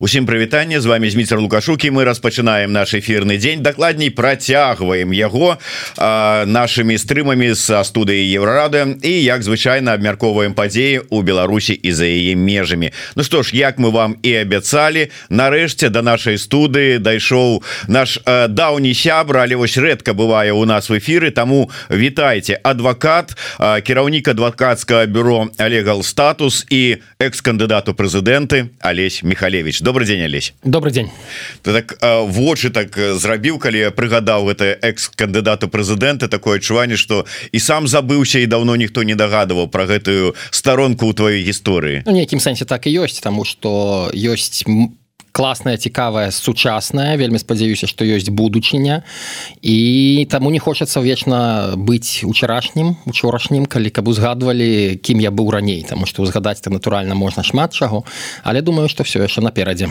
Усім прывітанне з вами зміцер лукашукі мы распачынаем наш эфирны дзень. Дакладней працягваем яго нашими стрымамі са студыі еврорады і як звычайна абмярковаем падзеі у Беларусі і за яе межамі. Ну што ж як мы вам і абяцалі нарэшце до да нашай студыі дайшоў наш даўні сябра але вось рэдка бывае у нас в эфиры тому вітайте адвакат кіраўнік адвакацкага бюро олегал статус і экс-кандыдату прэзідэнты Алесь михалевич добрый день Алесь добрый день. Ты так вочы так зрабіў калі прыгадаў гэта экс-кандыдату прэзідэнта такое адчуванне что і сам забыўся і давно ніхто не дагадываў про гэтую старонку ў твоей гісторыі. Ну, нейкім сэнсе так і ёсць тому что ёсць класная цікавая сучасная вельмі спадзяюся что ёсць будучыня. І таму не хочацца вечна быць учарашнім учорашнім калі каб узгадвалі кім я быў раней тому что узгадаць то натуральна можна шмат чаго. Але думаю что все яшчэ наперадзе.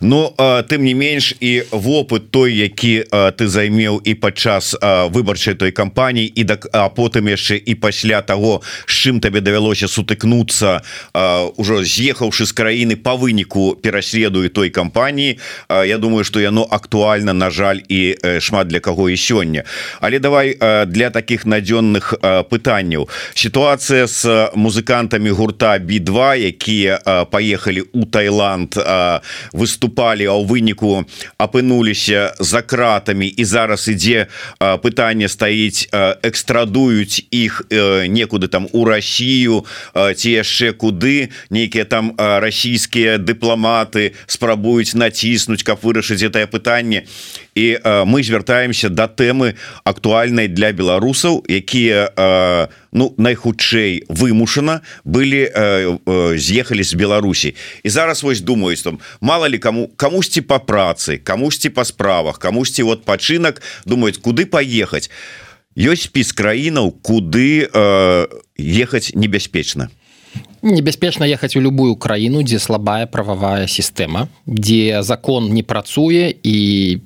Ну тым не менш і вопыт той які ты займеў і падчас выбарчай той кампаніі і так а потым яшчэ і пасля того з чым табе давялося сутыкнуцца ўжо з'ехаўшы з краіны по выніку пераследую той той кампаніі. Я думаю что яно актуальна на жаль і шмат для каго і сёння. Але давай для таких надзённых пытанняў. Сітуацыя с музыкантамі гурта би2 якія поехали у Таиланд выступали а ў выніку апынуліся за кратами і зараз ідзе пытанне стаіць экстрадуюць іх некуды там у Россию ці яшчэ куды. Нейкія там расійскія дыпламаты справа спрабуюць націснуць каб вырашыць гэтае пытанне і э, мы звяртаемся да тэмы актуальнай для беларусаў якія э, ну найхутчэй вымушана былі э, э, з'ехалі з Беларусі і зараз вось думаюць там мало ли кому камусьці по працы камусьці по справах камусьці вот пачынак думаюць куды паехаць ёсць спіс краінаў куды э, ехаць небяспечна небяспечна ехаць у любую краіну дзе слабая прававая сістэма дзе закон не працуе і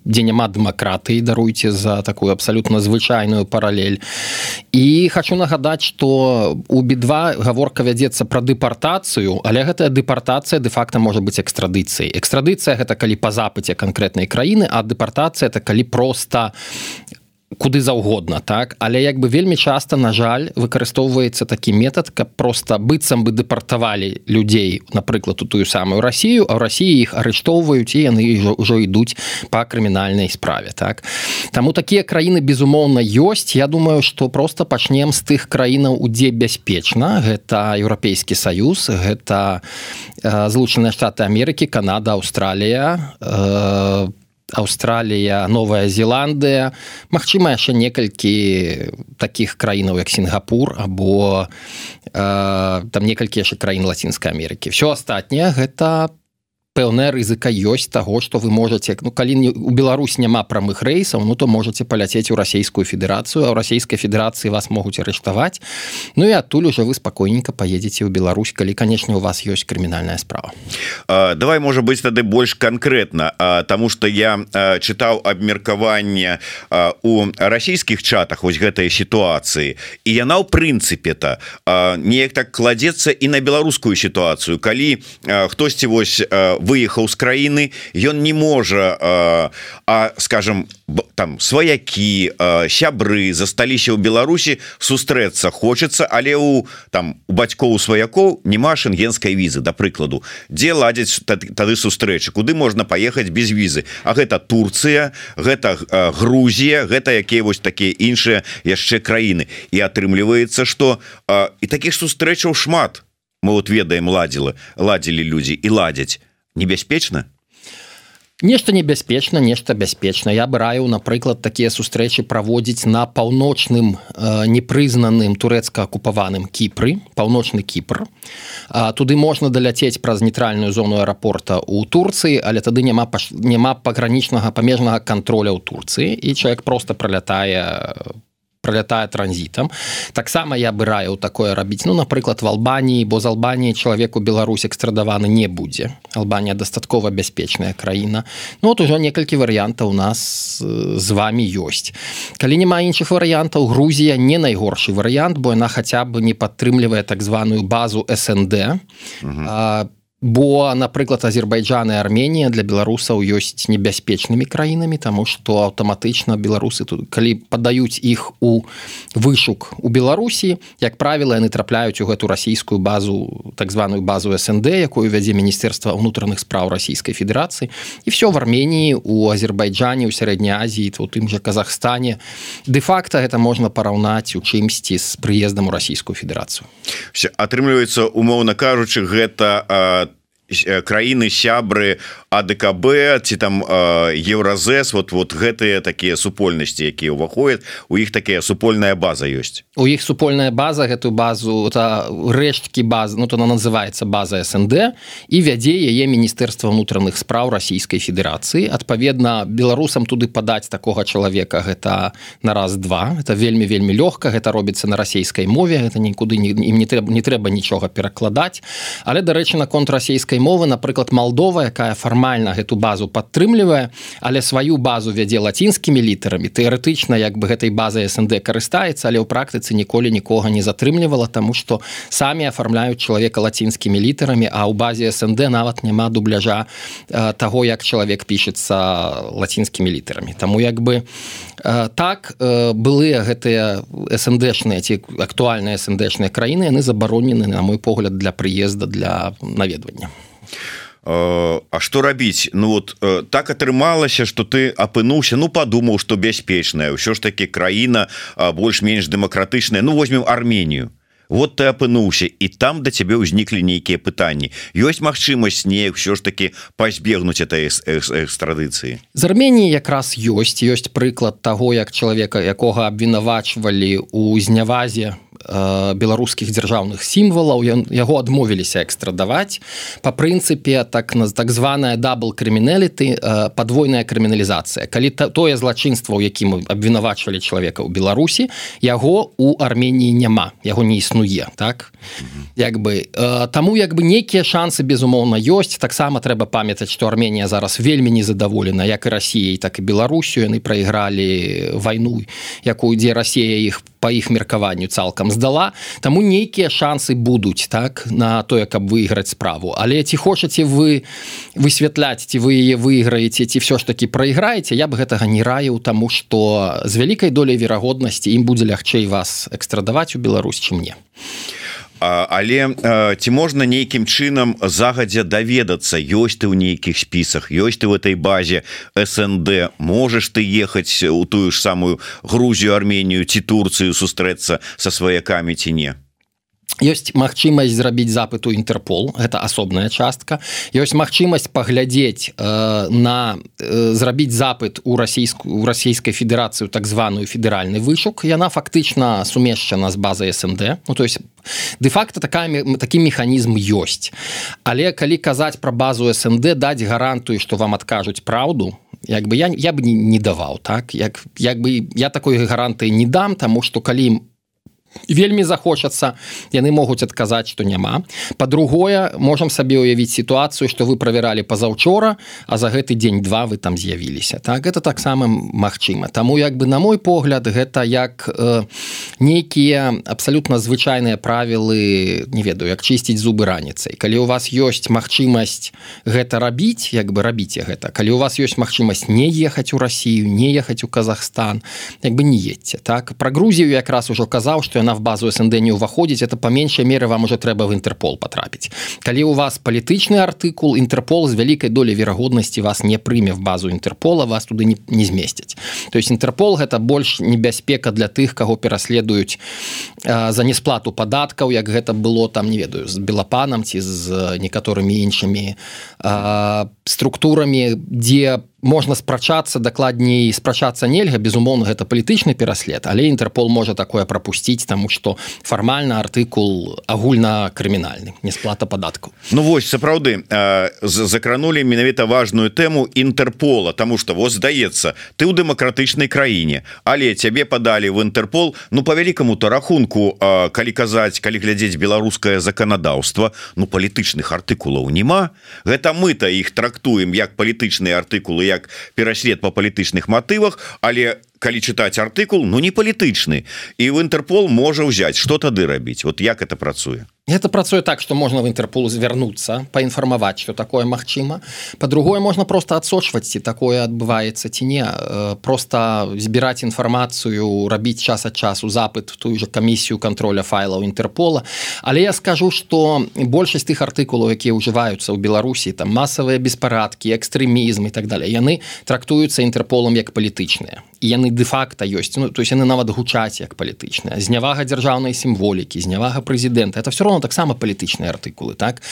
дзе няма дэмакратыі даруйце за такую абсалютна звычайную паралель. І хочу нагадаць что у би2 гаворка вядзецца пра дэпартацыю але гэтая дэпартацыя де-факта можа быць экстрадыцыяй. Экстрадыцыя гэта калі па запыце канкрэтнай краіны а дэпартацыя это калі просто куды заўгодна так? Але як бы вельмі часта на жаль выкарыстоўваецца такі метад каб просто быццам бы дэпартавалі людзей напрыклад у тую самую Россию а России іх арыштоўваюць і яны ўжо ідуць по крымінальнай справе так? Таму такія краіны безумоўна ёсць. Я думаю что просто пачнем з тых краінаў удзе бяспечна. Гэта еўрапейскі саюз гэта э, злучаныя штаты Амерыкі Канада Аўстралія по э, Аўстралія новая Зеландыя Мачыма яшчэ некалькі таких краінаў як Сінгапур або э, там некалькі яшчэ краін лацінскай Амерыкі. Все астатняе гэта пэўная рызыка ёсць таго што вы можете ну калі у Беларусь няма прамых рэйсаў ну то можете паляцець у расійскую федэрацыю а ў расійскай федэрацыі вас могуць арыштаваць. Ну і адтуль уже вы спакойненько поедете ў Беларусь калі канешне у вас ёсць крымінальная справа. А, давай можа быть тады больш конкретно тому что я чытаў абмеркаванне у расійскіх чатах вось гэтай сітуацыі. І яна ў прынцыпе-то неяк так кладзецца і на беларускую сітуацыю. Калі хтосьці вось в выехаў з краіны ён не можа а, а скажем там сваякі сябры засталіся ў Беларусі сустрэцца хочацца але у там у бацькоў сваякоў няма шенгенской візы да прыкладу дзе ладзяць тады сустрэчы? Куды можна паехаць без візы А гэта Турцыя гэта Грузія гэта якія вось такія іншыя яшчэ краіны. І атрымліваецца что і таких сустрэчаў шмат. Мы вот ведаем ладзіла ладзілі людзі і ладзяць небяспечна? Нешта небяспечна нешта бяспечна. Я бы раю напрыклад такія сустрэчы праводзіць на паўночным э, непрызнаным турэцка акупаваным кіпры паўночны кіпр. А, туды можна даляцець праз нейтральную зону аэрапорта у Турцыі але тады няма няма пагранічнага памежнага контроля ў Турцыі і чалавек просто пролятае по пролятае транзітам таксама я бы раю такое рабіць ну напрыклад в албаніі бо з албаніі чалавеку Беларусь экстрадаваны не будзе албанія дастаткова бяспечная краіна. Ну вот ужо некалькі варыянтаў у нас з вами ёсць. Калі няма іншых варыянтаў Грузія не найгоршы варыянт бо яна хаця бы не падтрымлівае так званую базу СНД по бо напрыклад азербайджан і армения для беларусаў ёсць небяспечнымі краінамі тому что аўтаматычна беларусы тут калі падаюць іх у вышук у беларусі як правіла яны трапляюць у гэту расійскую базу так званую базу снд якую вядзе міністэрства ўнутраных спраў расійскай федерацыі і все в армении у азербайджане у сярэдняй азіі у тым же казахстане. Де-факта это можна параўнаць у чымсьці з прыездам у расійскую федерацыю атрымліваецца умоўна кажучы гэта краіны сябры АДКБ ці там еўразэс вот вот гэтыя такія супольнасці якія ўваходят у іх такая супольная база ёсць. У іх супольная база гэтую базу рэшткі баз Ну то она называется база СНД і вядзе яе міністэрства унутраных спраў расійскай Федерацыі адпаведна беларусам туды падаць такога чалавека гэта на раз два это вельмі вельмі лёгка гэта робіцца на расійскай мове это нікуды не трэба не трэба нічога перакладаць. Але дарэчы наконт расійскай мовы напрыклад Малдова якая фарма фармальна гэту базу падтрымлівае але сваю базу вядзе лацінскімі літарамі. Тэарэтычна як бы гэтай базай СНД карыстаецца але ў практыцы ніколі нікога не затрымлівала тому что самі афармляюць чалавека лацінскімі літарамі а ў базе СНД нават няма дубляжа э, таго як чалавек пішется лацінскімі літарамі. Таму як бы э, так э, былыя гэтыя СНДшныя ці актуальныя СНДшныя краіны яны забаронены на мой погляд для прыезда для наведвання А что рабіць Ну вот э, так атрымалася что ты апынуўся Ну подумаў что бяспечная ўсё ж таки краіна больш-менш дэмакратычная Ну возьмем Армению. Вот ты апынуўся і там да цябе ўзніклі нейкія пытанні ёсць магчымасць не ўсё ж таки пазбегнуць этой экстрадыцыі з Арменії якраз ёсць ёсць прыклад того як чалавека якога абвінавачвалі у знявазе Э, беларускіх дзяржаўных сімвалаў. Ён яго адмовіліся экстрадаваць. По прынцыпе так на так званая дабл крымінэліты э, подвойная крыміналізацыя. Калі та, тое злачынства у якім абвінавачвалі чалавека ў беларусі яго у армении няма. Яго не існуе так? Як бы э, таму як бы нейкія шансы безумоўна ёсць. Таксама трэба памятаць что армения зараз вельмі незадаволена як і Росіяй так і беларусю. Яны прайгралі вайну якую дзе Росія іх по іх меркаванню цалкам здала таму нейкія шансы будуць так на тое каб выйграць справу. Але ці хочаце вы высвятляць ці вы яе выйграеце ці все ж таки прайграеце я бы гэтага не раіў таму что з вялікай доляй верагоднасці ім будзе лягчэй вас экстрадаваць у Беларусь чым мне. а але ці можна нейкім чынам загадзя даведацца? Ёсць ты ў нейкіх спісах ёсць ты в этой базе СНД можаш ты ехаць у тую ж самую Грузію Арменію ці Турцыю сустрэцца са сваякамі ці не ёсць магчымасць зрабіць запыт у Інтерпол это асобная частка. Ёсць магчымасць паглядзець э, на э, зрабіць запыт у расійскую расійскай федэрацыю так званую федэральны вышук. Яна фактычна сумешчана з базай СНД Ну то есть де-факто такая такі механізм ёсць. Але калі казаць пра базу СНД даць гарантую што вам адкажуць праўду як бы я я бы не, не даваў так? Як як бы я такой гарантыі не дам таму што калі вельмі захочацца яны могуць адказаць што няма. По-другое можам сабе уявіць сітуацыю што вы правяралі пазаўчора а за гэты дзень два вы там з'явіліся. Так это таксама магчыма. Таму як бы на мой погляд гэта як э, нейкія абсалютна звычайныя правілы не ведаю як чысціць зубы раніцай. Калі у вас ёсць магчымасць гэта рабіць як бы рабіце гэта. Калі у вас ёсць магчымасць не ехаць у Росію не ехаць у Казахстан як бы не едьце так про Грузію якраз ужо казаў что яна в базу СНД не ўваходзіць это па меншай меры вам уже трэба в Інтерпол потрапіць калі у вас палітычны артыкул Інтерпол з вялікай долей верагоднасці вас не прыме в базу Інтерпола вас туды не, не змесцяць то есть Інтерпол гэта больш небяспека для тых каго пераследуюць э, за несплату падаткаў як гэта было там не ведаю з белапанам ці з некаторымі іншымі э, структурамі дзе по можна спрачацца дакладней спрачацца нельга. Безумоўна гэта палітычны пераслед але Інтерпол можа такое пропусціць тому что фармальна артыкул агульна крымінальны несплата падатку Ну вось сапраўды закранули менавіта важную тэму Інтерпола тому что вот здаецца ты ў дэмакратычнай краіне але цябе падалі в Інтерпол Ну по вялікаму то рахунку калі казаць калі глядзець беларускае заканадаўства Ну палітычных артыкулаў няма. Гэта мы-то іх трактуем як палітычныя артыкулы як пераслед по палітычных матывах але калі чытаць артыкул Ну не палітычны. І в Інтерпол можа ўзяць что тады рабіць. Вот як это працуе это працуе так что можно в интерпол звярнуцца паінфармаваць что такое магчыма. По-другое можна просто адсочваць ці такое адбываецца ці не. Э, просто збіраць інфармацыю рабіць час ад часу запыт тую же камісію контроля файлаў интерпола але я скажу что большасць тых артыкулаў якія ўжываюцца ў беларусі там масавыя беспарадкі экстрэмізм і так далее яны трактуюцца інтерполам як палітычныя. Яны де-факта ёсць. Ну то есть яны нават гучаць як палітычная знявага дзяржаўнай сімволікі знявага прэзідэнта. Это все равно таксама палітычныя артыкулы так?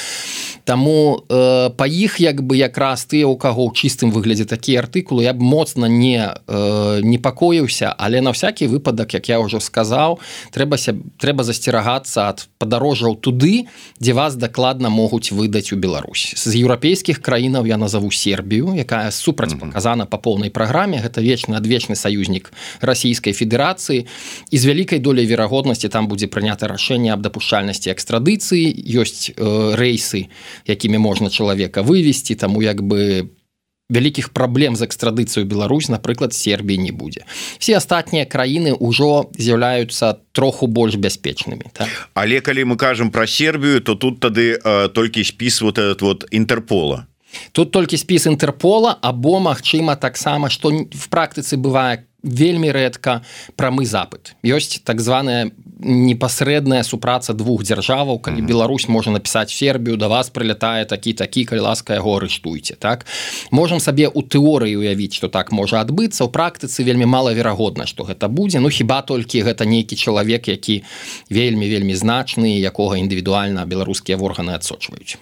Таму э, па іх як бы якраз ты у каго ў чыстым выглядзе такія артыкулы я б моцна не э, непакоіўся але на всякий выпадак як я ўжо сказаў трэбася трэба засцерагацца ад падарожжаў туды дзе вас дакладна могуць выдаць у Беларусь з еўрапейскіх краінаў я назову Сербію якая супраць паказана по поўнай праграме гэта вечны адвечны саюзнік расійскай федэрацыі і з вялікай доляй верагоднасці там будзе прынята рашэнне аб дапушчальнасці экстра традыцыі ёсць э, рэйсы якімі можна чалавека вывесці таму як бы вялікіх праблем з экстрадыцыю Беларусь напрыклад Сербіі не будзе. Все астатнія краіны ўжо з'яўляюцца троху больш бяспечнымі так? але калі мы кажам про Сербію то тут тады э, толькі спіс вот этот вот интерпола тут толькі спіс интерпола або магчыма таксама што в практыцы бывае вельмі рэдка прамы запыт. Ёсць так званая непасрэдная супраца двух дзяржаваў калі mm -hmm. Беларусь можа напісаць сербію да вас прылятае такі такі калі ласка яго арыштуйце так? Можам сабе у тэорыі уявіць что так можа адбыцца. Ў практыцы вельмі малаверагодна что гэта будзе. Ну хіба толькі гэта нейкі чалавек які вельмі вельмі значны якога індывідуальна беларускія органы адсочваюць?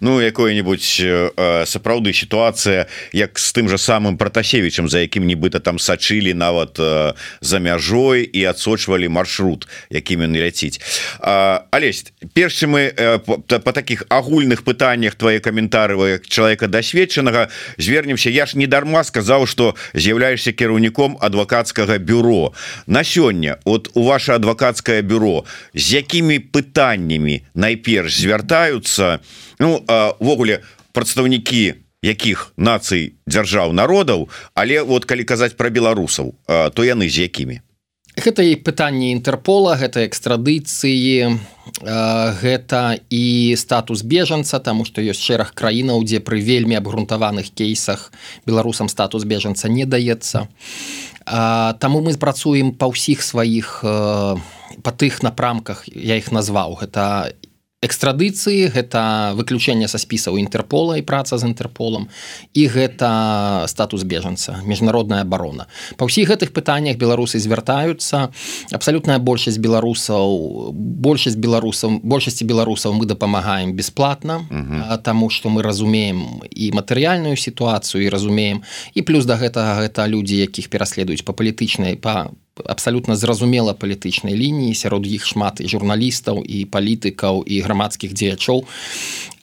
Ну якое-нибудь э, сапраўды сітуацыя як з тым же самым протасевичем за якім нібыта там сачылі нават э, за мяжой і адсочвалі маршрут якім ён ляціць. Алесь перш мы э, по, таких агульных пытаннях твои каментары як человека дасведчанага звернемся. Я ж не дарма сказаў что з'яўляешься кіраўніком адвокатскага бюро. На сёння от у ваше адвокатское бюро з якімі пытаннями найперш звяртаются ну увогуле прадстаўнікі якіх нацый дзяржаў народаў але вот калі казаць про беларусаў то яны з якімі гэта і пытанне інтерпола гэта экстрадыцыі гэта і статус бежанца тому что ёсць шэраг краінаў дзе пры вельмі абгрунтаваных кейсах беларусам статус бежанца не даецца. Таму мы працуем па ўсіх сваіх па тых напрамках я іх назваў. Гэта экстрадыцыі гэта выключэнне са спісаў інтерпола і праца з інтерполам і гэта статус бежанца міжнародная абарона. Па ўсіх гэтых пытаннях беларусы звяртаюцца. Абсалютная большасць беларусаў большасць беларусаў большасці беларусаў мы дапамагаем бесплатна таму што мы разумеем і матэрыяльную сітуацыю і разумеем. І плюс да гэтага гэта людзі якіх пераследуюць па палітычнай па абсалютна зразумела палітычнай лініі сярод іх шмат і журналістаў і палітыкаў і грамадскіх дзеячоў.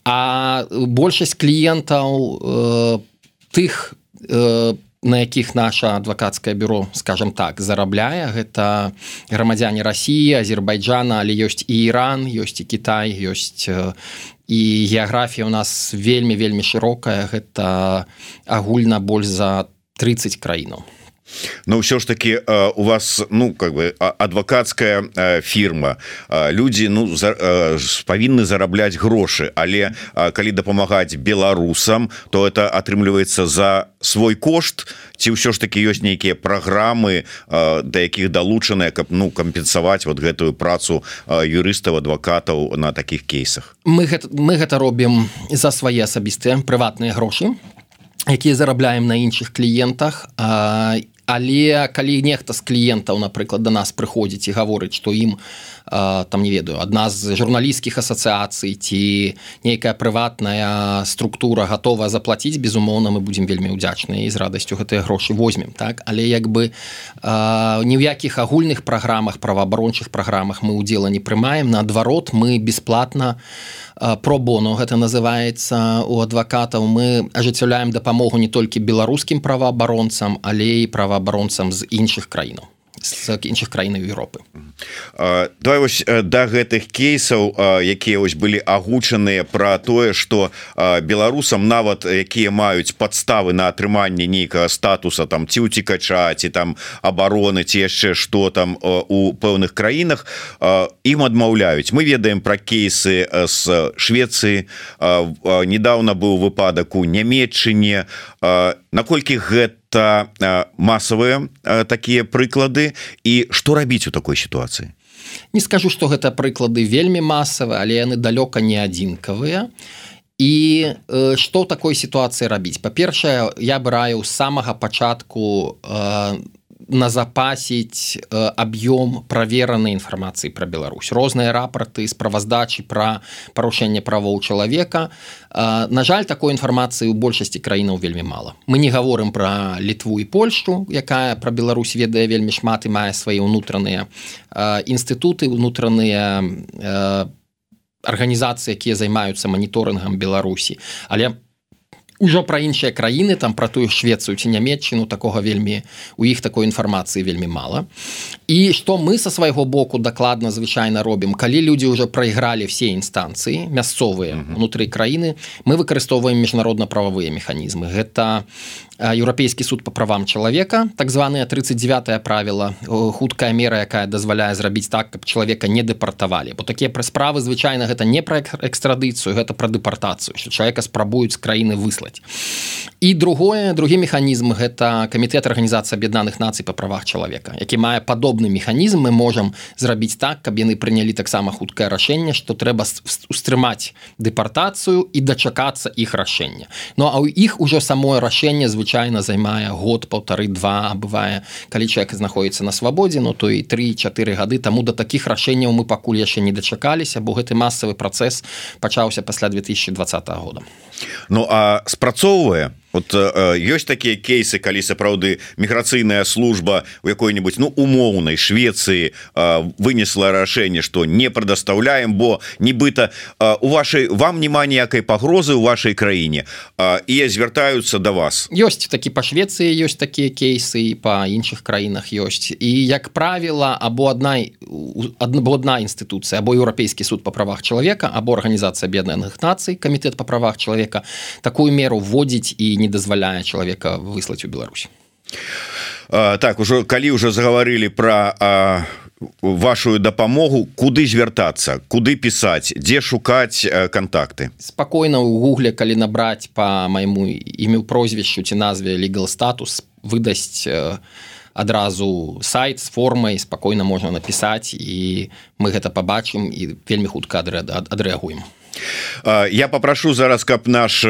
А большасць кліентаў э, тых э, на якіх наша адвакацкае бюро скажем так зарабляе гэта грамадзяне Росіі азербайджана але ёсць і Іран ёсць і Кітай ёсць э, і геаграфія у нас вельмі вельмі шырокая. Гэта агульна больш за 30 краінаў но все ж таки э, у вас ну как бы адвокатская э, фирма. Э, люди ну за, павінны зарабляць грошы але калі дапамагаць беларусам то это атрымліваецца за свой кошт. Ці ўсё ж таки ёсць нейкія праграмы да якіх далучаныя каб ну кампенсаваць вот гэтую працу юрыстаў адвакатаў на таких кейсах. Мы гэта, мы гэта робім за свае асабістыя прыватныя грошы якія зарабляем на іншых кліентах і але калі нехта з кліентаў напрыклад до нас прыходзіць і гаворыць што ім там не ведаю адна з журналісцкіх асацыяцый ці нейкая прыватная структура готова заплатіць безумоўна мы будзем вельмі ўдзячныя і з радасцю гэтыя грошы возьмем так? Але як бы ні ў якіх агульных праграмах праваабарончых праграмах мы удзела не прымаем. Наадварот мы бесплатна пробону гэта называется у адвакатаў. Мы ажыццяўляем дапамогу не толькі беларускім праваабаронцам але і права праваабаронцам з іншых краінаў з іншых краінаў Еўропы давай вось да гэтых кейсаў якія вось былі агучаныя про тое что беларусам нават якія маюць подставы на атрыманне нейкага статуса там ці уцікача ці там обороны ці яшчэ что там у пэўных краінах ім адмаўляюць. Мы ведаем про кейсы с Швеции недавно быў выпадак у нямметчыне наколькі гэта масавыя такія прыклады? І что рабіць у такой сітуацыі? Не скажу что гэта прыклады вельмі масавыя але яны далёка не адзінкавыя. І э, что такой сітуацыі рабіць? Па-першае я браю з самага пачатку э, назапасіць э, аб'ём праверанай інфармацыі пра Беларусь. Розныя рапорты справаздачы пра парушэнне правоў чалавека. Э, На жаль такой інфармацыі ў большасці краінаў вельмі мала. Мы не гаворым пра літву і Польшу якая пра Беларусь ведае вельмі шмат і мае свае ўнутраныя э, інстытуты унутраныя арганізацыі якія займаюцца маніторынгам Беларусі. Але по Ужо пра іншыя краіны там пра тую швецыю ці нямметчыну такога вельмі у іх такой інфармацыі вельмі мала. І што мы са свайго боку дакладна звычайна робім калі людзі ўжо прайгралі все інстанцыі мясцовыя унутры краіны мы выкарыстоўваем міжнародна-прававыя механізмы. Гэта еўрапейскі суд по правам чалавека так званая 39 правіла хуткая мера якая дазваляе зрабіць так каб чалавека не дэпартавалі. Бо такія пра справы звычайна гэта не пра экстрадыцыю гэта пра дэпартацыю що чалавека спрабуюць краіны выслаць. І другое другі механізм гэта камітэт арганізацыі аб'яднаных нацый па правах чалавека які мае падобны механізм. Мы можам зрабіць так каб яны прынялі таксама хуткае рашэнне што трэба устрымаць дэпартацыю і дачакацца іх рашэння. Ну а у іх ужо самое рашэнне звычайно звычайна займае год полторы два. Бывае калі человек знаходіцца на свабодзе ну, то і три-4 гады таму до таких рашэнняў мы пакуль яшчэ не дачакаліся бо гэты масавы працэс пачаўся пасля 2020 года. Ну а спрацоўвае вот ёсць такія кейсы калі сапраўды міграцыйная служба у якой-нибудь ну умоўнай Швецыі вынесла рашэнне что не прадастаўляем бо нібыта у вашай вам няма ніякай пагрозы у вашай краіне і звяртаюцца до вас. Ёсць такі па Швецыі ёсць такія кейсы і па іншых краінах ёсць і як правіла або адна адна одна інстытуцыя або еўрапейскі суд па правах чалавека або арганізацыя бедных нацый камітэт па правах чалавека такую меру вводзіць і не не дазваляе чалавека выслаць у Беларусь? Так ужо калі ўжо загаварылі про вашу дапамогу куды звяртацца куды пісаць дзе шукаць контакты? Спакойна у гугле калі набраць по майму імю прозвішчу ці назве legal статус выдасць адразу сайт з формай спакойна можна напісаць і мы гэта побачым і вельмі хутка адрэагуем я попрошу зараз каб наш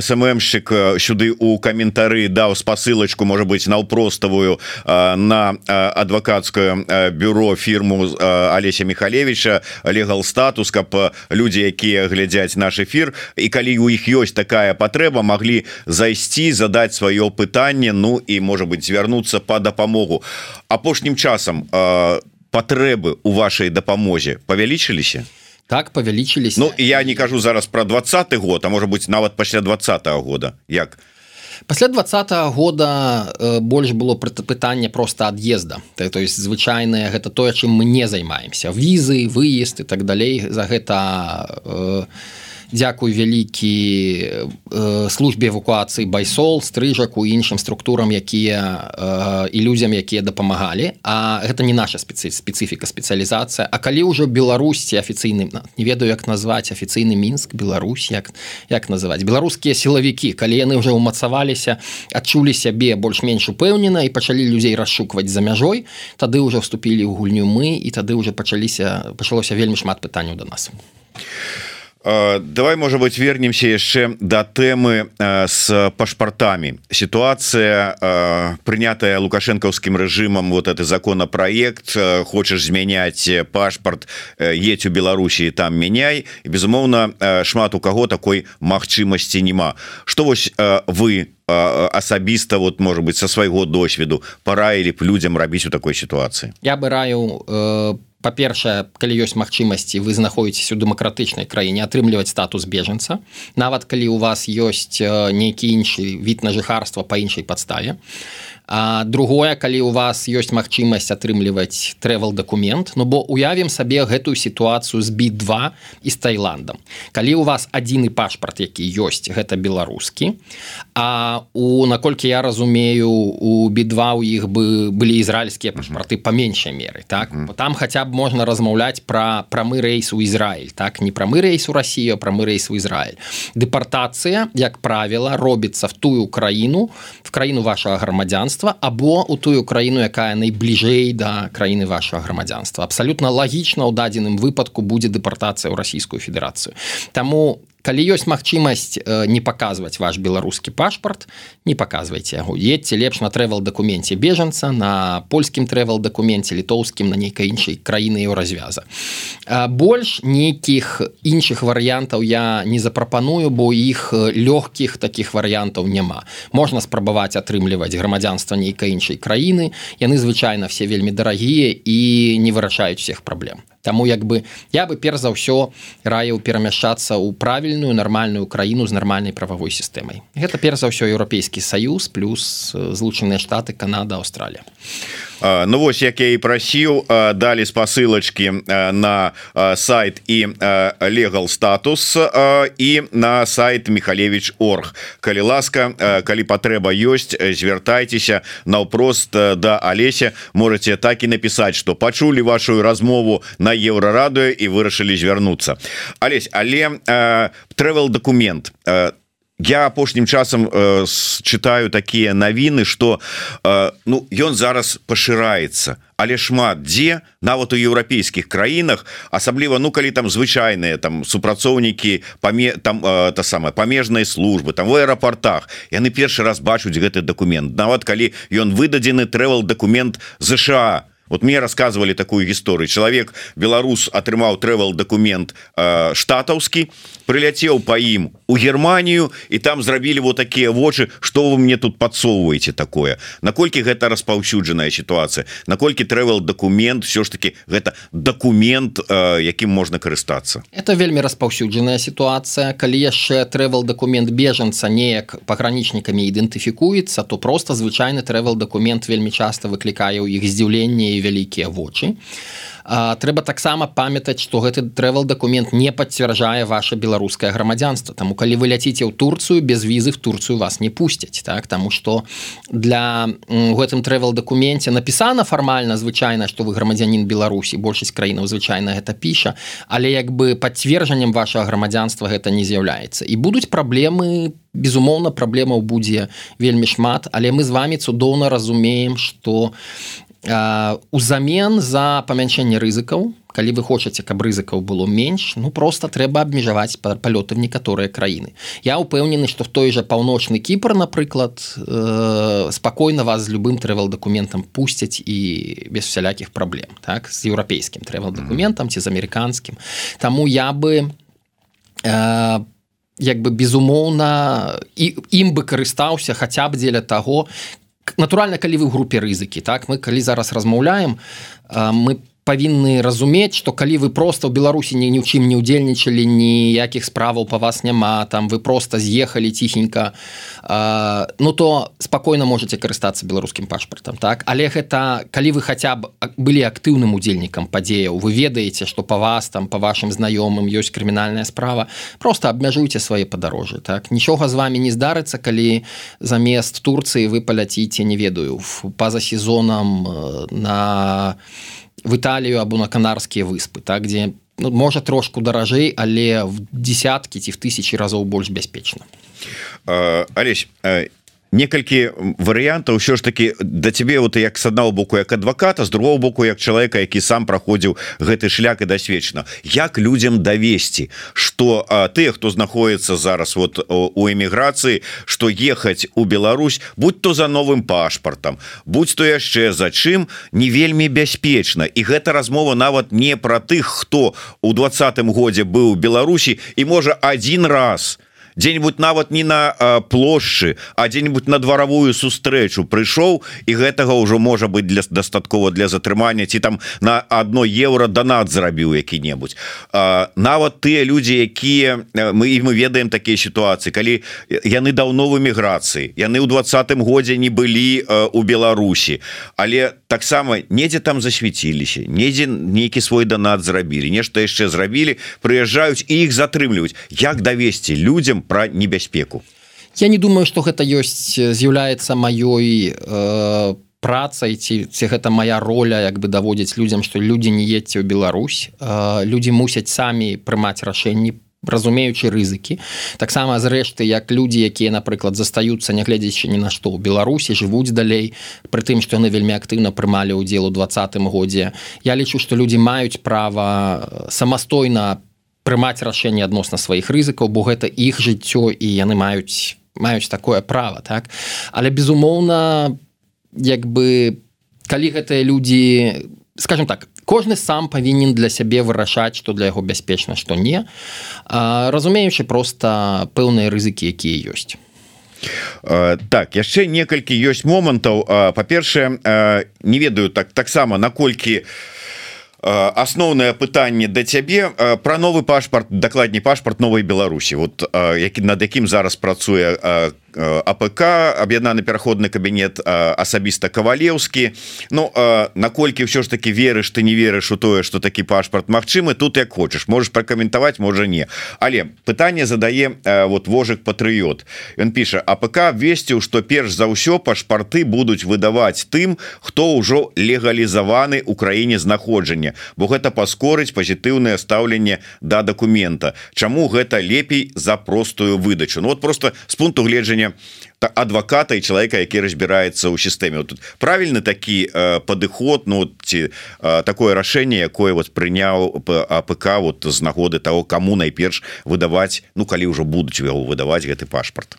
сммщик сюды у каментары даў спасылочку может быть наўпроставую на адвокатскую бюро фирму Олеся михалевича. Легал статус каб люди якія глядзяць наш эфир і калі у іх ёсць такая патрэба могли зайсці задать сваё пытанне Ну і может быть звярнуцца по дапамогу. Апошнім часам патрэбы у вашай дапамозе павялічыліся так павялічылись Ну я не кажу зараз про двадцатый год а может быть нават пасля двадцатого года. Як? Пасля двадцатого года э, больш было пытанне просто ад'езда то есть звычайная гэта тое чым мы не займаемся візы выезд и так далей за гэта э, Дякуй вялікі э, службе эвакуацыі байсол стрыжак у іншым структурам якія э, і людзям якія дапамагалі. А гэта не наша спецыфі спецыфіка спецыялізацыя. А калі ўжо беларусці афіцыйным не ведаю як назваць афіцыйны мінск Беларусь як як называць? Беларускія сілавікі. Калі яны ўжо ўмацаваліся адчулі сябе больш-менш упэўнена і пачалі людзей расшукваць за мяжой тады ўжо вступілі ў гульню мы і тады ўжо пачаліся пачалося вельмі шмат пытанняў да нас. а давай может быть вернемся яшчэ до тэмы с пашпартами ситуация принятая лукашэнкаўскім режимом вот это законопроект хочешь змяняць пашпарт едь у Беларусі там меняй. І безумоўно шмат у кого такой магчымасці няма что вось вы асабіста вот может быть со свайго досведу параілі б людям рабіць у такой ситуации? Я бы раю по па-першае калі ёсць магчымасці вы знаходіцесь у дэмакратычнай краіне атрымліваць статус бежанца. Нават калі у вас ёсць нейкі іншы від на жыхарства па іншай падставе А другое калі у вас ёсць магчымасць атрымліваць travel документ Ну бо уявім сабе гэтую сітуацыю з бі2 і з Таиландам калі у вас адзіны пашпарт які ёсць гэта беларускі А у наколькі я разумею у бі2 у іх бы былі ізраильскія пашпарты па меншай меры так? Там хаця б можна размаўляць пра прамы рэйс у Ізраиль так? Не прамы рэйс у Россию прамы рэйс у Ізраиль дэпартацыя як правіла робіцца в тую краіну в краіну вашага грамадзянства або у тую краіну якая найбліжэй да краіны вашага грамадзянства. Абсалютна лагічна ў дадзеным выпадку будзе дэпартацыя ў расійскую федэрацыю. Таму калі ёсць магчымасць э, не паказваць ваш беларускі пашпарт не паказвайце яго. Едьце лепш на трэвел дакуменце бежанца на польскім трэвел дакуменце літоўскім на нейкай іншай краіны его развяза больш нейкіх іншых варыянтаў я не запрапаную бо іх лёгкіх таких варыянтаў няма. Можна спрабаваць атрымліваць грамадзянства нейкай іншай краіны. Яны звычайна все вельмі дарагія і не вырашаюць всех праблем Таму як бы я бы перш за ўсё раіў перамяшчацца ў правільную нармальную краіну з нармальнай прававой сістэмай. Гэта перш за ўсё еўрапейскі саюз плюс злучаныя штаты Канада Аўстралія. Ну вось як я і прасіў далі спасылачки на сайт і легал статус і на сайт михалевич орг калі ласка калі патрэба ёсць звяртайцеся наўпрост да Алеся можете так і напісаць что пачулі вашу размову на еўрарадыо і вырашылі звярнуцца Алесь але travel документ. Там я апошнім часам э, читаю такія навіны что э, ну ён зараз пашыраецца але шмат дзе нават у еўрапейскіх краінах асабліва ну калі там звычайныя там супрацоўнікі паме там э, та самая памежнай службы там в аэрапортах яны першы раз бачуць гэты документ. Нават калі ён выдадзены travel документ ЗША вот мне рассказывали такую гісторыю чалавек беларус атрымаў travel документ э, штатаўскі прыляцеў по ім у Германію і там зрабілі вот такія вочы что вы мне тут подсоўваете такое. Наколькі гэта распаўсюджаная сітуацыя? Наколькі travel документ все ж таки гэта документ э, якім можна карыстацца? Это вельмі распаўсюджаная сітуацыя. Калі яшчэ travel документ бежанца неяк пагранічнікамі ідэнтыфікуецца то просто звычайны travel документ вельмі часто выклікае ў іх здзіўленне і вялікія вочы. Трэба таксама памятаць что гэты travel документ не пацвярджае ваше беларускае грамадзянство Таму калі вы ляціце ў Турцыю без візы в Турцыю вас не пусцяць так? Тому что для гэтым travel докуменце напісана фармальна звычайна что вы грамадзянин Беларусі большасць краінаў звычайна гэта піша але як бы пацверджаннем вашего грамадзянства гэта не з'яўляецца і будуць праблемы безумоўна праблемаў будзе вельмі шмат. Але мы з вами цудоўна разумеем что узамен за памяншэнне рызыкаў калі вы хочаце каб рызыкаў было менш ну просто трэба абмежаваць палёты в некаторыя краіны. Я упэўнены что в той жа паўночны кіпр напрыклад э, спакойна вас з любым трэвел документам пусцяць і без всялякіх праблем так? З еўрапейскім трэвел документам ці з амерыканскім. Таму я бы э, як бы безумоўна і ім бы карыстаўся хаця б дзеля таго натуральна калі вы групе рызыкі так? Мы калі зараз размаўляем мы по павінны разумець что калі вы просто ў беларусі не ні ў чым не удзельнічалі ніякіх справаў по вас няма там вы просто з'ехалі ціхенька э, ну то спакойна можете карыстацца беларускім пашпартам так? Але гэта калі вы хаця б былі актыўным удзельнікам падзеяў вы ведаеце что по вас там по вашим знаёмым ёсць крымінальная справа. Просто абмяжуйте свае падарожжы так? Нічога з вами не здарыцца калі замест Турцыі вы паляціце не ведаю па-за сезонам на в Італію або на канарскія выспы так дзе ну, можа трошку даражэй але в десяткі ці в тысячи разоў больш бяспечна Алесь некалькі варыянтаў ўсё ж таки да цябе вот як с аднаго боку як адваката з другого боку як чалавека які сам праходзіў гэты шлях і дасвечна як людям давесці что ты хто знаходіцца зараз вот у эміграцыі что ехаць у Беларусь будь то за новым пашпартам будь то яшчэ за чым не вельмі бяспечна. І гэта размова нават не про тых хто у двадцатым годзе быў Беларусі і можа один раз дзе-нибудь нават не на плошчы а дзе-нибудь на дваравую сустрэчу прыйшоў і гэтага ўжо можа быть для дастаткова для затрымання ці там на одно евро донат зрабіў які-небудзь. Нават тыя людзі якія мы і мы ведаем такія сітуацыі калі яны даўно в эміграцыі яны ў двадцатым годзе не былі у Беларусі але таксама недзе там засвяціліся недзе нейкі свой донат зрабілі нешта яшчэ зрабілі прыязджаюць і іх затрымліваюць. Як давесці людям про небяспеку Я не думаю что гэта ёсць з'яўляецца маёй э, працай ці ці гэта моя роля як бы даводзіць людям что людзі не едце ў Беларусь. Э, людзі мусяць самі прымаць рашэнні разумеючы рызыкі. Таксама зрэшты як людзі якія напрыклад застаюцца нягледзячы ні на што ў беларусі жывуць далей пры тым што яны вельмі актыўна прымалі ўдзел у двадцатым годзе. Я лічу што людзі маюць права самастойна прымаць рашэнне адносна сваіх рызыкаў бо гэта іх жыццё і яны маюць маюць такое права так? Але безумоўна як бы калі гэтыя людзі скажем так кожны сам павінен для сябе вырашаць что для яго бяспечна что не разумеючы просто пэўныя рызыкі якія ёсць. Так яшчэ некалькі ёсць момантаў. Па-першае не ведаю так таксама наколькі асноўнае пытанне да цябе про новы пашпарт дакладней пашпарт новой Беларусі вот які над якім зараз працуе Э, АПК аб'яднаны пераходны кабінет э, асабіста кавалеўскі Ну э, наколькі ўсё ж таки верыш ты не верыш у тое что такі пашпарт Мачымы тут як хочаш. Можешь пракаментаваць можа не. Але пытанне задае вот вожык патрыот ён піша АПК весціў что перш за ўсё пашпарты будуць выдаваць тым хто ўжо легалізаваны краіне знаходжання бо гэта паскорыць пазітыўнае стаўленне да дакумента. Чаму гэта лепей за простую выдачу? Ну вот просто с пункту гледжання рашэнне адвоката і человека які разбіраецца ў сістэме. Тут правильны такі э, падыход Ну ці э, такое рашэнне якое вот прыняў АПК вот з нагоды того кому найперш выдаваць Ну калі ўжо будуць яго выдаваць гэты пашпарт.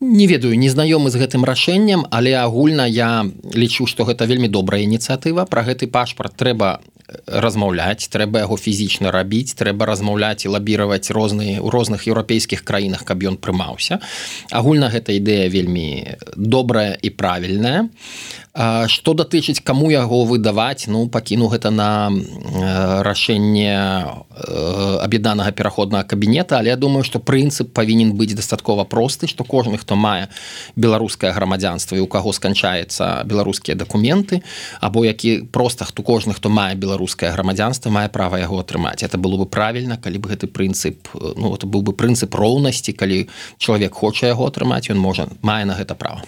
Не ведаю незнаёмы з гэтым рашэннем але агульна я лічу что гэта вельмі добрая ініцыятыва. Про гэты пашпарт трэба размаўляць трэба яго фізічна рабіць трэба размаўляць і лабіраваць розныя у розных еўрапейскіх краінах каб ён прымаўся. Агульна гэта ідэя вельмі добрая і правільная. Что датычыць каму яго выдаваць ну пакіну гэта на рашэнне аб'яднанага пераходнага кабінета але я думаю что прынцып павінен быць дастаткова просты что кожны хто мае беларускае грамадзянства і у каго сканчаецца беларускія дакументы або які просто хто кожны хто мае беларускае грамадзянства мае права яго атрымаць. Это было бы правільна калі бы гэты прынцып ну это быў бы прынцып роўнасці калі чалавек хоча яго атрымаць ён можа мае на гэта права.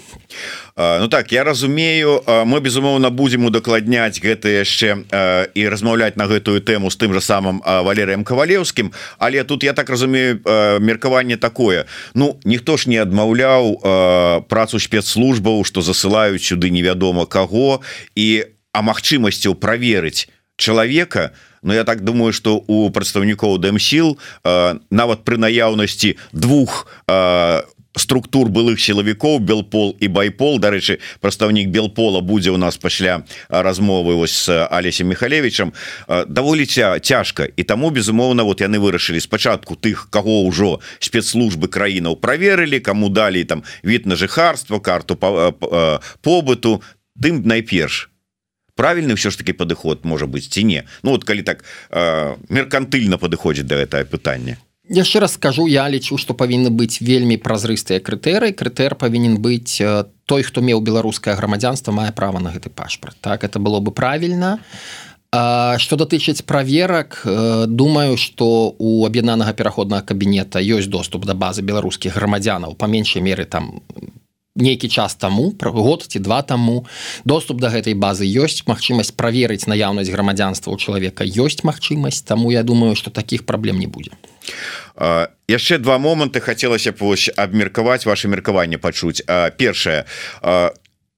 Ну так я разумею мы безумоўна будзем удакладняць гэта яшчэ і размаўляць на гэтую тэму з тым же самым валерыем кавалеўскім. Але тут я так разумею меркаванне такое. Ну ніхто ж не адмаўляў працу спецслужбаў што засылаюць сюды невядома каго і а магчымасцяў праверыць чалавека но я так думаю что у прадстаўнікоў дэмсіл нават пры наяўнасці двух у структур былых сілавікоў белпол і байпол. Дарэчы прадстаўнік белпола будзе у нас пасля размовы вось с алесем михалевичам даволі цяжка і таму безумоўна вот яны вырашылі спачатку тых кого ўжо спецслужбы краінаў праверылі кому далі там від на жыхарства карту побыту тым найперш правильны ўсё ж таки падыход можа быць ці не Ну вот калі так меркантыльна падыходзіць да гэтае пытання яшчэ раз скажу я лічу что павінны быць вельмі празрыстыя крытэры крытэр павінен быць той хто меў беларускае грамадзянство мае права на гэты пашпарт так это было бы правільна что датычыць праверак думаю что у аб'яднанага пераходнага кабінета ёсць доступ да базы беларускіх грамадзянаў па меншай меры там нейкі час таму пра год ці два таму. Доступ до гэтай базы ёсць магчымасць праверыць наяўнасць грамадзянства у чалавека ёсць магчымасць таму я думаю что таких праблем не будзе. Яшчэ два моманты хацелася б вось абмеркаваць ваше меркаванне пачуць. Першае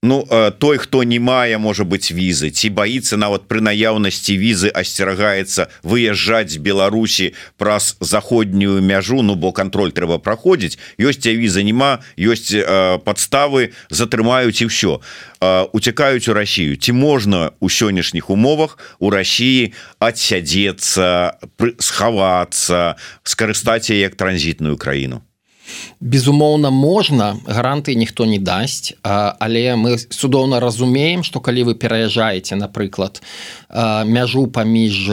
Ну той хто не мае можа быть візы. Ці баится нават пры наяўнасці візы асцерагаецца выязджаць з Беларусі праз заходнюю мяжу Ну бо контроль трэба праходзіць. Ёсць віза няма ёсць подставы затрымаюць і все уцякаюць у Россию ці можна у сённяшніх умовах у России адсядзецца схавацца скарыстаць як транзітную краіну безумоўна можна гаранты ніхто не дасць але мы цудоўна разумеем что калі вы пераязджаеце напрыклад мяжу паміж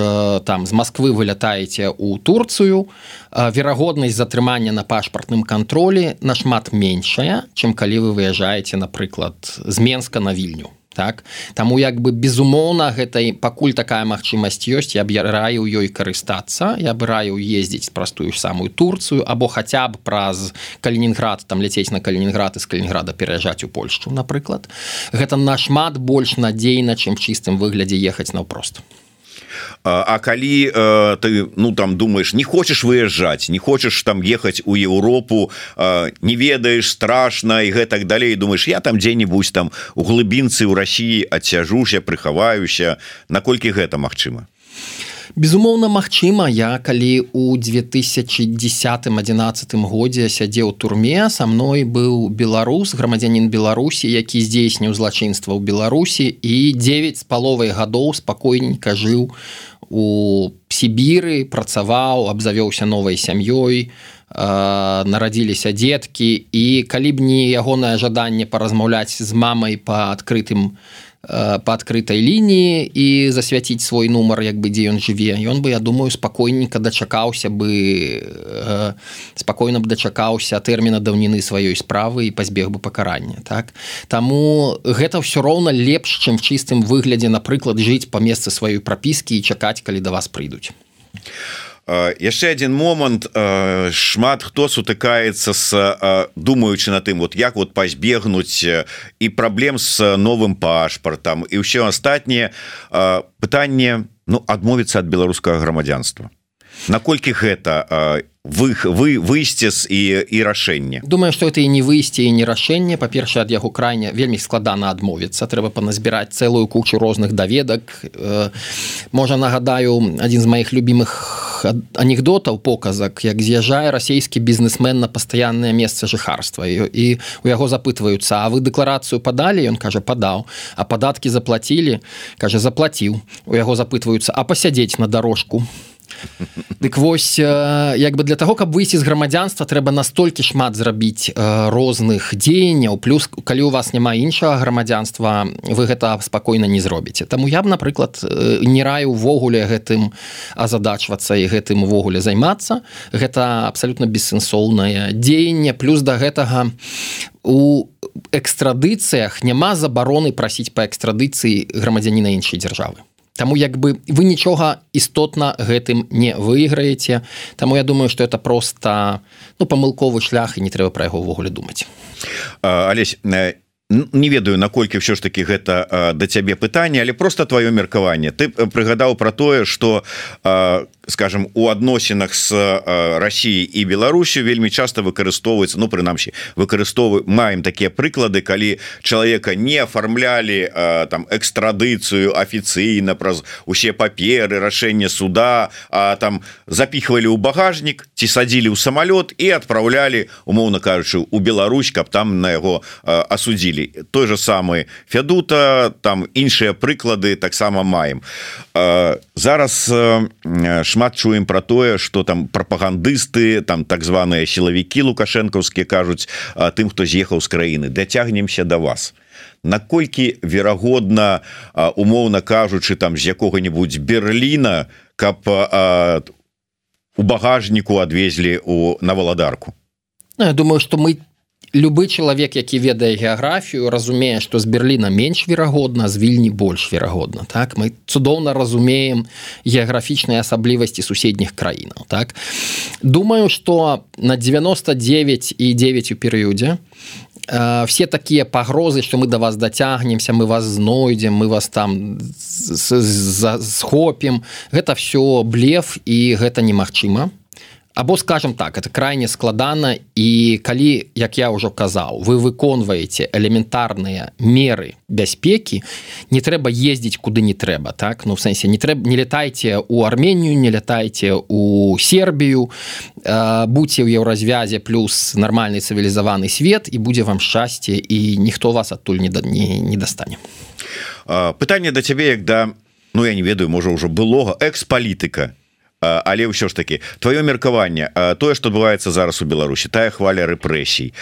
там з Москвы вылятаеце у Турцыю верагоднасць затрымання на пашпартным кантролі нашмат меншая чым калі вы выязджаеце напрыклад з Менска на вільню так? Таму як бы безумоўна гэтай пакуль такая магчымасць ёсць я аб'яраю ёй карыстацца я абыраю ездзіць простую ж самую Турцыю або хаця б праз калінінград там ляцець на калінінград з калінінграда пераязджаць у Польшчу напрыклад. Гэта нашмат больш надзейна чым чыстым выглядзе ехаць наўпрост А калі э, ты ну там думаешь не хочешь выязджаць не хочешь там ехаць у Еўропу э, не ведаешь страшно і гэтак далей думаешь я там дзе-нибудь там у глыбінцы ў Росіі адцяжуся прыхаваюся наколькі гэта Мачыма безумоўна Мачыма я калі у 2010-11 годзе сядзеў турме са мной быў беларус грамадзянин Беларусі які здзейсніў злачынства ў Беларусі і 9 з паловай гадоў спакойненька жыў у Сібіры працаваў абзавёўся новай сям'ёй нарадзіліся дзеткі. І калі б не ягонае жаданне паразмаўляць з мамай па адкрытым Э, по адкрытай лініі і засвяціць свой нумар як бы дзе ён жыве ён бы я думаю спакойненько дачакаўся бы э, спакойна б дачакаўся тэрміна даўніны сваёй справы і пазбег бы пакарання так? Таму гэта ўсё роўна лепш чым чыстым выглядзе напрыклад жыць па месцы сваёй прапіскі і чакаць калі да вас прыйдуць яшчэ один момант шмат хто сутыкаецца с думаючы на тым вот як вот пазбегнуць і праблем с новым пашпартам. І ўсё астатніе пытанне ну адмовіцца ад беларускага грамадзянства. Наколькі гэта вы вы выйсце з і і рашэнне думаю что это і не выйсце і не рашэнне па-першае ад яго крайне вельмі складана адмовіцца трэба паназбіраць цэлую кучу розных даведак э, можа нагадаю адзін з маіх любимых анекдотаў показак як з'язджае расійскі бізнесмен на пастаяннае месца жыхарства і, і у яго запытваюцца А вы дэкларацыю падалі ён кажа падаў а падаткі заплацілі кажа заплаціў у яго запытваюцца а пасядзець на дорожку Дык вось як бы для того каб выйсці з грамадзянства трэба настолькі шмат зрабіць розных дзеянняў. Плюс калі у вас няма іншага грамадзянства вы гэта спакойна не зробіце. Таму я б напрыклад не раю увогуле гэтым азадачвацца і гэтым увогуле займацца. Гэта абсалютна бессэнсоўнае дзеянне. Плюс да гэтага у экстрадыцыях няма забароны прасіць па экстрадыцыі грамадзяніна іншай дзяржавы Таму як бы вы нічога істотна гэтым не выйграеце. Таму я думаю что это просто ну памылковы шлях і не трэба пра яго ўвогуле думаць. Алесь не ведаю наколькі все ж таки гэта да цябе пытанне але просто твоё меркаванне. Ты прыгадаў про тое что скажем у адносінах с Россией і Беларусю вельмі часто выкарыстоўваецца ну прынамсі выкарыстоўваю маем такія прыклады калі человека не оформлялі там экстрадыцыю афіцыйна праз усе паперы рашэнне суда а там запихвалі ў багажнік ці садзілі ў самолет і отправлялі умоўно кажучы у Беларусь каб там на яго асудзілі той же самый Федута там іншыя прыклады таксама маем зараз шмат шмат чуем про тое что там прапагандысты там так званыя сілавікі лукашэнкаўскія кажуць тым хто з'ехаў з краіны дацягнемся до да вас? Наколькі верагодна умоўна кажучы там з якога-нибудь Берліна каб у багажніку адвезлі у на валадарку ну, Я думаю что мы любы чалавек які ведае геаграфію разумее што з Берліна менш верагодна з вільні больш верагодна так мы цудоўна разумеем геаграфічныя асаблівасці суседніх краінаў так думаю что на 99 і 9 у перыядзе э, все такія пагрозы что мы до да вас дацягнемся мы вас знойдзем мы вас там схопім гэта все блеф і гэта немагчыма або скажем так это крайне складана і калі як я ўжо казаў вы выконваеце элементарныя меры бяспекі не трэба ездзіць куды не трэба так? Ну в сэнсе не трэба не летайце у арменію не летайце у сербію будьце ў еўразвязе плюс нармальны цывілізаваны свет і будзе вам шчасце і ніхто вас адтуль не да не, не дастане пытанне да цябе як да ну я не ведаю можа ўжо былога экс-палітыка але ўсё ж таки твоё меркаванне тое что адбываецца зараз у Беларусі тая хваля рэпрэсій.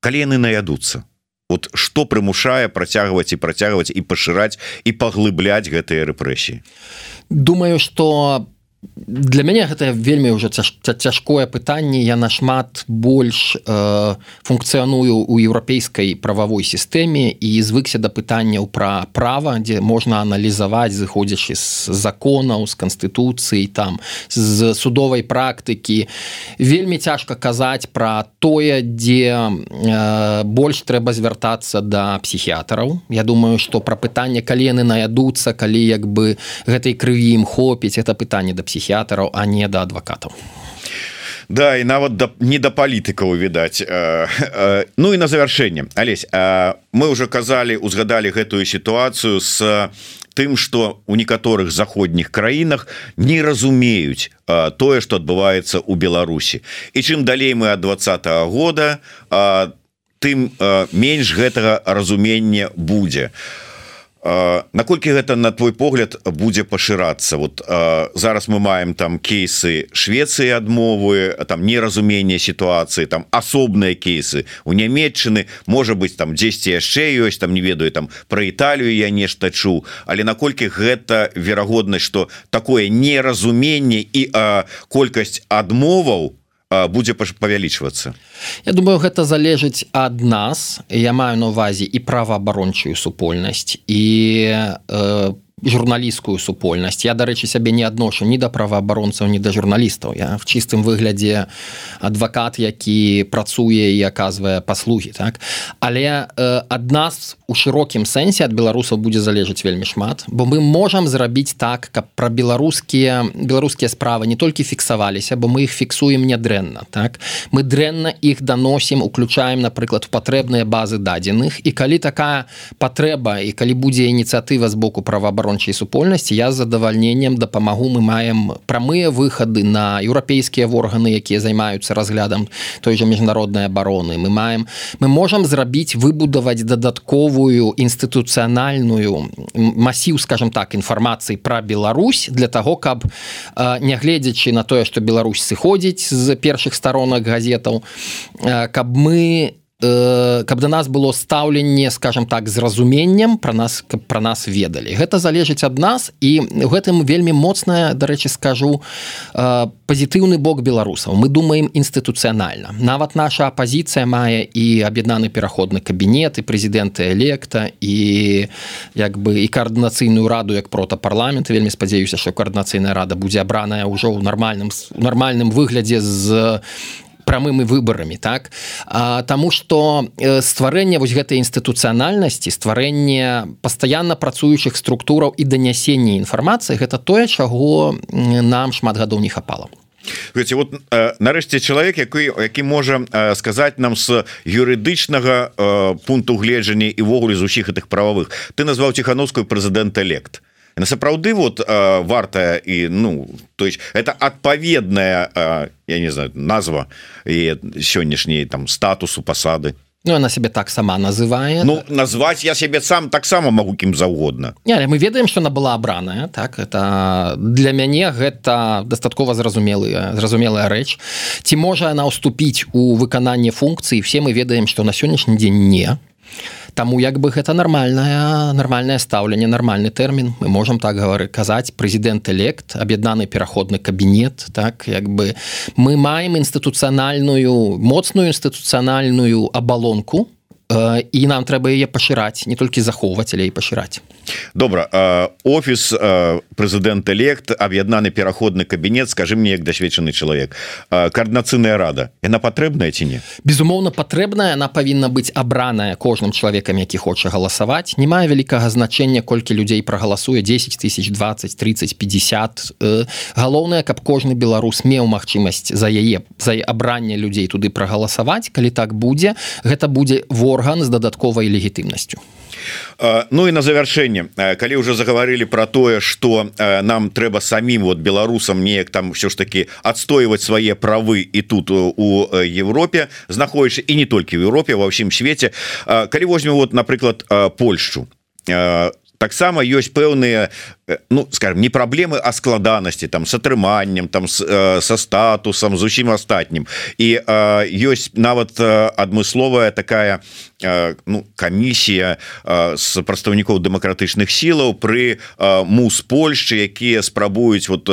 Калі яны наядуцца вот что прымушае працягваць і працягваць і пашыраць і паглыбляць гэтыя рэпрэсіі? Думаю что по для мяне гэта вельмі уже цяжкое пытанне я нашмат больш э, функцыяную у еўрапейскай прававой сістэме і звыкся да пытанняў пра права дзе можна аналізаваць зыходзячы з законаў з канстытуцыі там з судовай практыкі вельмі цяжка казаць пра тое дзе э, больш трэба звяртацца да псіхіятраў Я думаю что пра пытанне калі яны наядуцца калі як бы гэтай крыві ім хопіць это пытанне да псіхіятраў а не да адвакатаў Да і нават да, не да палітыкаў відаць э, э, Ну і на завяршэнне Алесь э, мы уже казалі узгадалі гэтую сітуацыю с тым что у некаторых заходніх краінах не разумеюць э, тое что адбываецца у Беларусі. І чым далей мы ад двадцатого года э, тым э, менш гэтага разумення будзе. а наколькі гэта на твой погляд будзе пашырацца? Вот а, зараз мы маем там кейсы Швецыі адмовы там неразумение сітуацыі там асобныя кейсы у нямметчыны можа быть там 10 яшчэ ёсць там не ведаю там про Італію я нешта чу але наколькі гэта верагоднасць что такое неразуменне і колькасць адмоваў будзе павялічвацца? Я думаю гэта залежыць ад нас. Я маю на увазе і праваабарончую супольнасць і э, журналісцкую супольнасць я дарэчы сябе не адношу ні да праваабаронцаў ні да журналістаў. Я в чыстым выглядзе адвакат які працуе і аказвае паслугі так? Але э, ад нас у шырокім сэнсе ад беларусаў будзе залежыць вельмі шмат бо мы можам зрабіць так каб пра беларускія беларускія справы не толькі фіксаваліся бо мы их фіксуем нядрэнна так? Мы дрэнна іх даносім уключаем напрыклад патрэбныя базы дадзеных. І калі такая патрэба і калі будзе ініцыятыва з боку праваабарон абарончай супольнасці я задавальненнем дапамагу мы маем прамыя выхады на еўрапейскія органы якія займаюцца разглядам той же міжнароднай абароны. Мы маем мы можам зрабіць выбудаваць дадатковую інстытуцыянальную масіў скажем так інфармацыі пра Беларусь для того каб нягледзячы на тое что Беларусь сыходзіць з першых сторонок газетаў каб мы Э, каб да нас было стаўленне скажем так з разуменнем про нас каб про нас ведалі. Гэта залежыць ад нас і гэтым вельмі моцная дарэчы скажу э, пазітыўны бок беларусаў. Мы думаем інстытуцыянальна. Нават наша апозіцыя мае і аб'яднаны пераходны кабінет і прэзідэнты электа і як бы і каардынацыйную раду як прота парламент вельмі спадзяюся що каардынацыйная рада будзе абраная ўжо ў нармальным нармальным выглядзе з прамымі выбарамі так? А, Таму что стварэнне вось гэтай інстытуцыянальнасці стварэнне пастаянна працуючых структураў і данясення інфармацыі гэта тое чаго нам шмат гадоў не хапала. Гаце, вот нарэшце чалавек які які можа сказаць нам з юрыдычнага пункту гледжання і ввогуле з усіх гэтых прававых. Ты назваў ціхановскую прэзідэнт элект на сапраўды вот э, вартая і ну то есть это адпаведная э, я не знаю назва і сённяшняй там статусу пасады. Ну, она себе так сама называе Ну назвать я себе сам таксама могу кім заўгодна не мы ведаем что она была абраная так это для мяне гэта дастаткова зразумелая зразумелая рэч ці можа она уступіць у выкананне функцыі все мы ведаем что на сённяшні дзень не Таму як бы гэта нармальная нармальнае стаўленне нармальны тэрмін. Мы можемм так гавары казаць прэзідэнт элект аб'яднаны пераходны кабінет так як бы мы маем інстытуцыянальную моцную інстытуцыянальную абалонку і нам трэба яе пашыраць не толькі захоўваць але і пашыраць добра офіс прэзідэнт элект аб'яднаны пераходны кабінет скажи мне як дасведчаны чалавек коаардынацыйная рада яна патрэбная ці не безумоўна патрэбная она павінна быць абраная кожным чалавекам які хоча галасаваць не мае вялікага значэння колькі людзей прагаласуе 10 тысяч 20 30 50 галоўнае каб кожны беларус меў магчымасць за яе за абранне людзей туды прагаласаваць калі так будзе гэта будзе вор орган з дадатковай легітымнасцю. Ну і на завяршэнне калі уже заговорили про тое что нам трэба самим вот беларусам неяк там все ж таки адстойваць свае правы і тут у Европе знаходишь і не толькі в Европе во ўсім свете калі возьмем вот напрыклад Польшу. Таксама ёсць пэўныя ну скажем не праблемы а складанасці там с атрыманнем там со статусам зусім астатнім і ёсць нават адмысловая такая ну камісія з прадстаўнікоў дэмакратычных сілаў пры мус Польшчы якія спрабуюць вот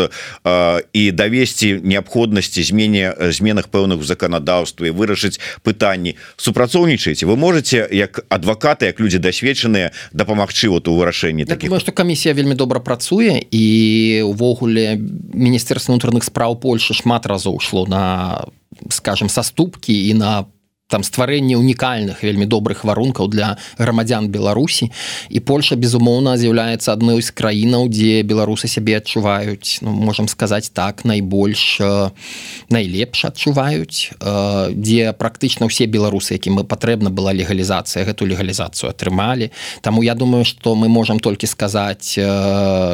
і давесці неабходнасці змене зменах пэўных заканадаўстве вырашыць пытанні. Супрацоўнічаеце вы можете як адвакаты як людзі дасведчаныя дапамагчы вот у вырашэнні так, таких что камісія вельмі добра працуе і увогуле міністэрства унутраных спраў Польши шмат разоў шло на скажем саступкі і на там стварэнне унікальных вельмі добрых варункаў для грамадзян Беларусі. І Польша безумоўна з'яўляецца адной з краінаў дзе беларусы сябе адчуваюць ну, можем сказаць так найбольш э, найлепш адчуваюць э, дзе практычна ўсе беларусы якім мы патрэбна была легалізацыя гэту легалізацыю атрымалі. Таму я думаю что мы можем толькі сказаць э,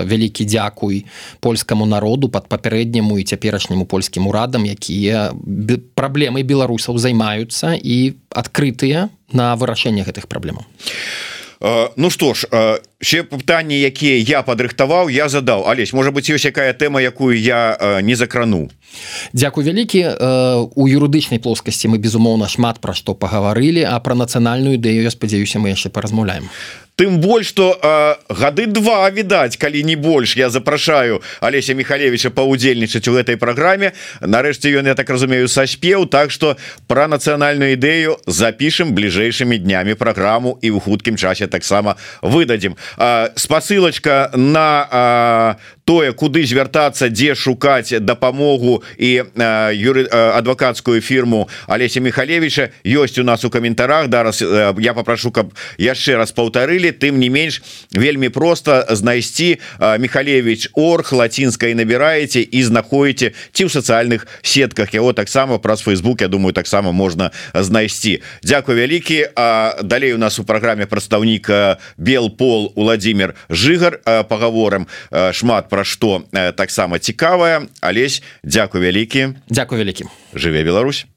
вялікі дзякуй польскаму народу под папярэдняму і цяперашняму польскім урадам якія праблемы беларусаў займаюцца і адкрытыя на вырашэнне гэтых праблемаў. Ну што ж ще пытанні якія я падрыхтаваў я задаў. Алесь можа быть ёсць якая тэма якую я не закрану? Дякую вялікі. У юрыдычнай плоскасці мы безумоўна шмат пра што пагаварылі а пра нацыянальную ідэю я спадзяюся мы яшчэ паразмаўляем тым больш что гады два відаць калі не больш я запрашаю Алеся михалевича паўдзельнічаць у гэтай праграме. Нарэшце ён я так разумею саспеў так что про нацыянальную ідэю запішем бліжэйшымі днямі праграму і ў хуткім часе таксама выдадзім. Спасылочка на тое куды звяртацца дзе шукаць дапамогу і юры адвакацкую фірму Алеся михалевича ёсць у нас у каментарах. Да раз я попрошу каб яшчэ раз паўтарылі. Тым не менш вельмі просто знайсці михалевич орг лацінскай набіраеце і знаходіце ці ў сацыяльных сетках. Яго таксама праз Facebook Я думаю таксама можна знайсці. Дякую вялікі. Далей у нас у праграме прадстаўніка бел пол Владимир жыгар паговорам шмат пра што таксама цікавая Алесь Дякую вялікі. Дякую вялікім жыве Беларусь